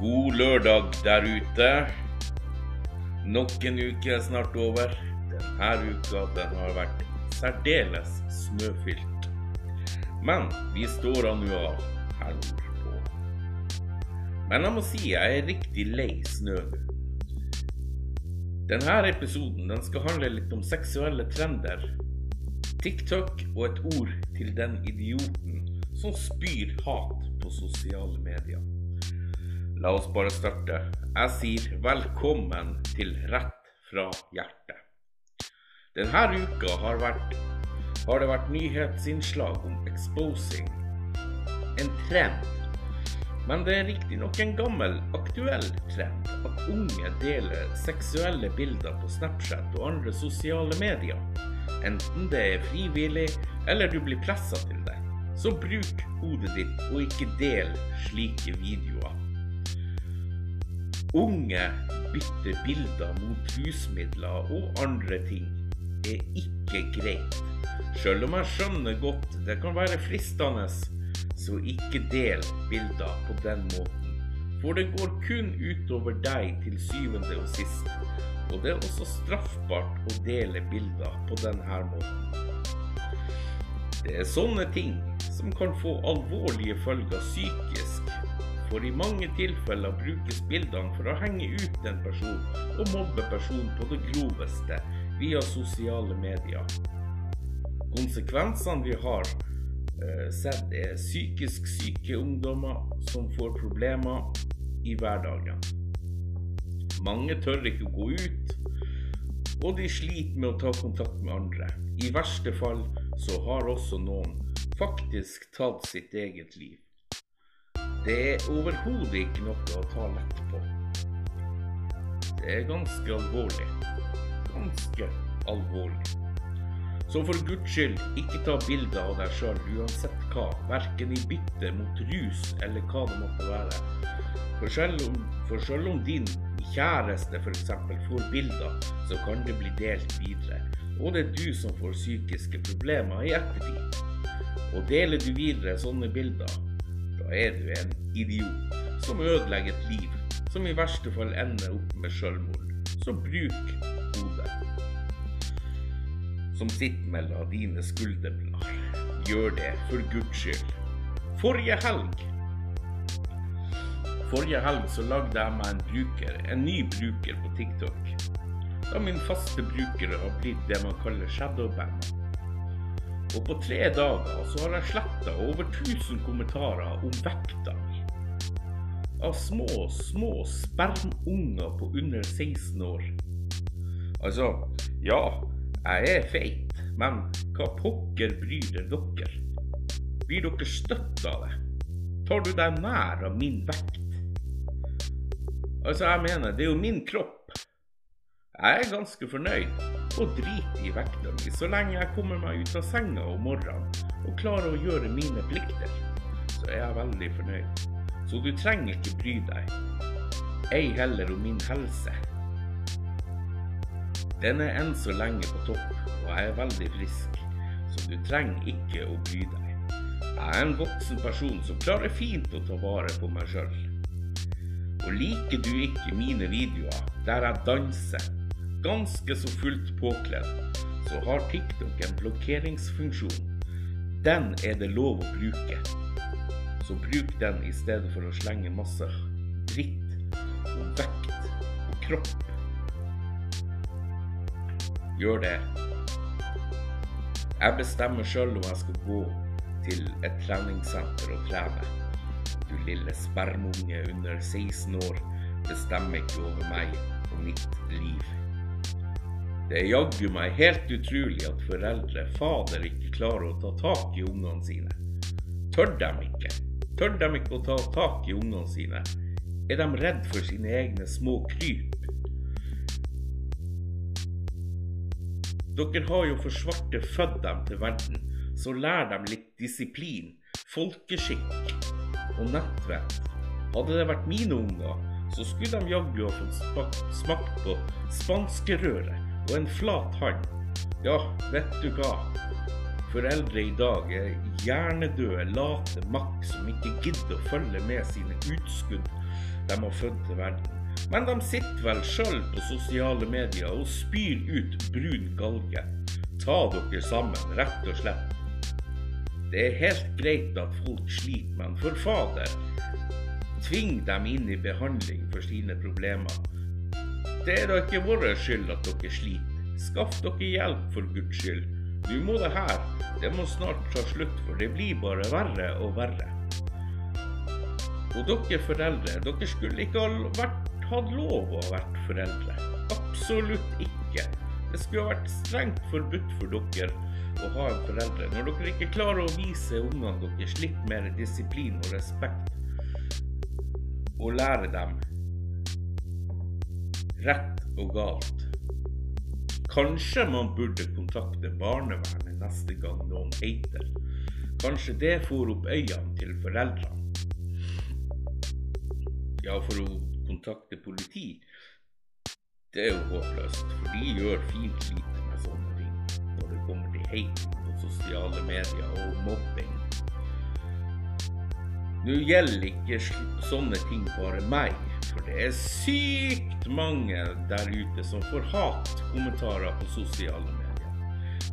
God lørdag der ute. Nok en uke er snart over. Denne uka den har vært særdeles snøfylt. Men vi står an nå av her nordpå. Men jeg må si jeg er riktig lei snø nå. Denne episoden den skal handle litt om seksuelle trender, TikTok og et ord til den idioten som spyr hat på sosiale medier. La oss bare starte. Jeg sier velkommen til Rett fra hjertet. Denne uka har, vært, har det vært nyhetsinnslag om exposing. En trend. Men det er riktignok en gammel, aktuell trend at unge deler seksuelle bilder på Snapchat og andre sosiale medier. Enten det er frivillig eller du blir pressa til det. Så bruk hodet ditt og ikke del slike videoer. Unge bytter bilder mot rusmidler og andre ting er ikke greit. Selv om jeg skjønner godt det kan være fristende, så ikke del bilder på den måten. For det går kun utover deg til syvende og sist. Og det er også straffbart å dele bilder på denne måten. Det er sånne ting som kan få alvorlige følger psykisk for i mange tilfeller brukes bildene for å henge ut en person og mobbe personen på det groveste via sosiale medier. Konsekvensene vi har eh, sett, er psykisk syke ungdommer som får problemer i hverdagen. Mange tør ikke å gå ut, og de sliter med å ta kontakt med andre. I verste fall så har også noen faktisk tatt sitt eget liv. Det er overhodet ikke noe å ta lett på. Det er ganske alvorlig. Ganske alvorlig. Så for guds skyld, ikke ta bilder av deg sjøl uansett hva, verken i bytte mot rus eller hva det måtte være. For selv om, om din kjæreste f.eks. får bilder, så kan det bli delt videre. Og det er du som får psykiske problemer i ettertid. Og deler du videre sånne bilder, er du en idiot som ødelegger et liv, som i verste fall ender opp med selvmord. Så bruk hodet som sitter mellom dine skulderblader. Gjør det, for guds skyld. Forrige helg Forrige helg så lagde jeg meg en bruker, en ny bruker på TikTok. Da min faste bruker har blitt det man kaller shadowband. Og på tre dager så har jeg sletta over 1000 kommentarer om vekta mi. Av små, små spermunger på under 16 år. Altså, ja, jeg er feit, men hva pokker bryr det dere? Blir dere støtt av det? Tar du deg nær av min vekt? Altså, jeg mener, det er jo min kropp. Jeg er ganske fornøyd og driter i vekta mi så lenge jeg kommer meg ut av senga om morgenen og klarer å gjøre mine plikter. Så er jeg veldig fornøyd. Så du trenger ikke bry deg. Ei heller om min helse. Den er enn så lenge på topp, og jeg er veldig frisk, så du trenger ikke å bry deg. Jeg er en voksen person som klarer fint å ta vare på meg sjøl. Og liker du ikke mine videoer der jeg danser, ganske så fullt påkledd, så har TikTok en blokkeringsfunksjon. Den er det lov å bruke. Så bruk den i stedet for å slenge masse dritt og vekt og kropp. Gjør det. Jeg bestemmer sjøl om jeg skal gå til et treningssenter og trene. Du lille spermunge under 16 år bestemmer ikke over meg og mitt liv. Det er jaggu meg helt utrolig at foreldre, fader, ikke klarer å ta tak i ungene sine. Tør de ikke? Tør de ikke å ta tak i ungene sine? Er de redd for sine egne små kryp? Dere har jo for svarte født dem til verden, så lær dem litt disiplin, folkeskikk og nettvett. Hadde det vært mine unger, så skulle de jaggu ha fått smakt på spanskerøret og en flat hånd. Ja, vet du hva? Foreldre i dag er hjernedøde, late makk som ikke gidder å følge med sine utskudd de har født til verden. Men de sitter vel sjøl på sosiale medier og spyr ut brun galge. Ta dere sammen, rett og slett. Det er helt greit at folk sliter, men for fader, tving dem inn i behandling for sine problemer. Det er da ikke vår skyld at dere sliter. Skaff dere hjelp, for Guds skyld. Nå må det her, det må snart ta slutt, for det blir bare verre og verre. Og dere foreldre, dere skulle ikke ha vært, hatt lov å ha vært foreldre. Absolutt ikke. Det skulle ha vært strengt forbudt for dere å ha en foreldre når dere ikke klarer å vise ungene deres litt mer disiplin og respekt, og lære dem rett og galt. Kanskje man burde kontakte barnevernet neste gang noen heiter. Kanskje det får opp øynene til foreldrene. Ja, for å kontakte politi, det er jo håpløst. For de gjør fint lite med sånne ting når det kommer til hate på sosiale medier og mobbing. Nå gjelder ikke sånne ting bare meg, for det er sykt mange der ute som får hatkommentarer på sosiale medier.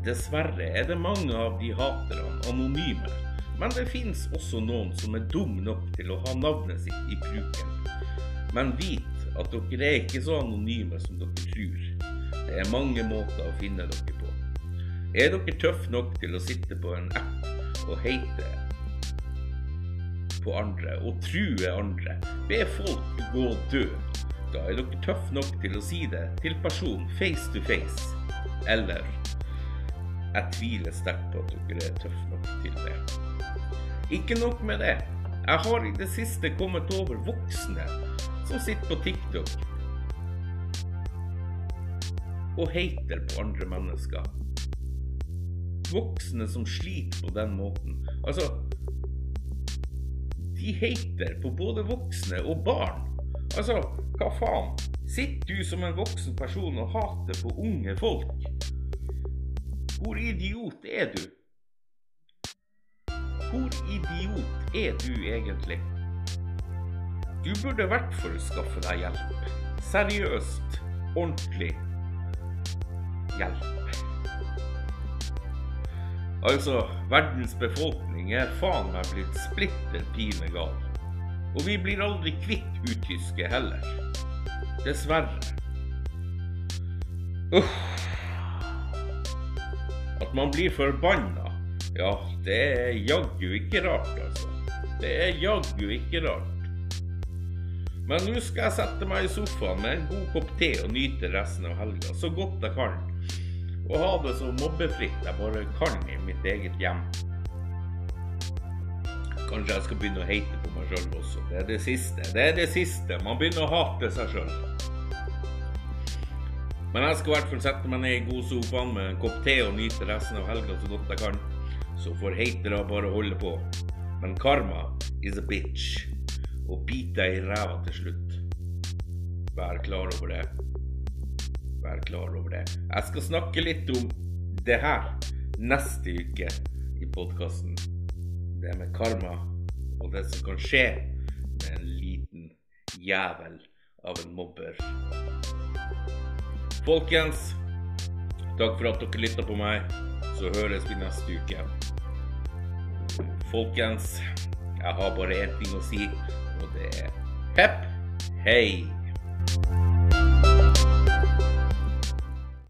Dessverre er det mange av de haterne anonyme, men det fins også noen som er dum nok til å ha navnet sitt i bruken. Men vit at dere er ikke så anonyme som dere tror. Det er mange måter å finne dere på. Er dere tøff nok til å sitte på en app og hate på andre og true andre. Be folk gå død. Da er dere tøff nok til å si det til person face to face. Eller jeg tviler sterkt på at dere er tøff nok til det. Ikke nok med det. Jeg har i det siste kommet over voksne som sitter på TikTok og hater på andre mennesker. Voksne som sliter på den måten. Altså, de hater på både voksne og barn. Altså, hva faen? Sitter du som en voksen person og hater på unge folk? Hvor idiot er du? Hvor idiot er du egentlig? Du burde i hvert fall skaffe deg hjelp. Seriøst, ordentlig hjelp. Altså, verdens befolkning er faen meg blitt splitter pine gal. Og vi blir aldri kvitt utyske heller. Dessverre. Uff. At man blir forbanna, ja, det er jaggu ikke rart, altså. Det er jaggu ikke rart. Men nå skal jeg sette meg i sofaen med en god kopp te og nyte resten av helga så godt jeg kan og ha det så mobbefritt jeg bare kan i mitt eget hjem. Kanskje jeg skal begynne å hate på meg sjøl også. Det er det siste. Det er det siste. Man begynner å hate seg sjøl. Men jeg skal i hvert fall sette meg ned i god sofaen med en kopp te og nyte resten av helga så godt jeg kan. Så får hatere bare holde på. Men karma is a bitch. Og bit deg i ræva til slutt. Vær klar over det være klar over det. Jeg skal snakke litt om det her neste uke i podkasten. Det med karma og det som kan skje med en liten jævel av en mobber. Folkens, takk for at dere lytta på meg. Så høres vi neste uke. Folkens, jeg har bare én ting å si, og det er pepp hei.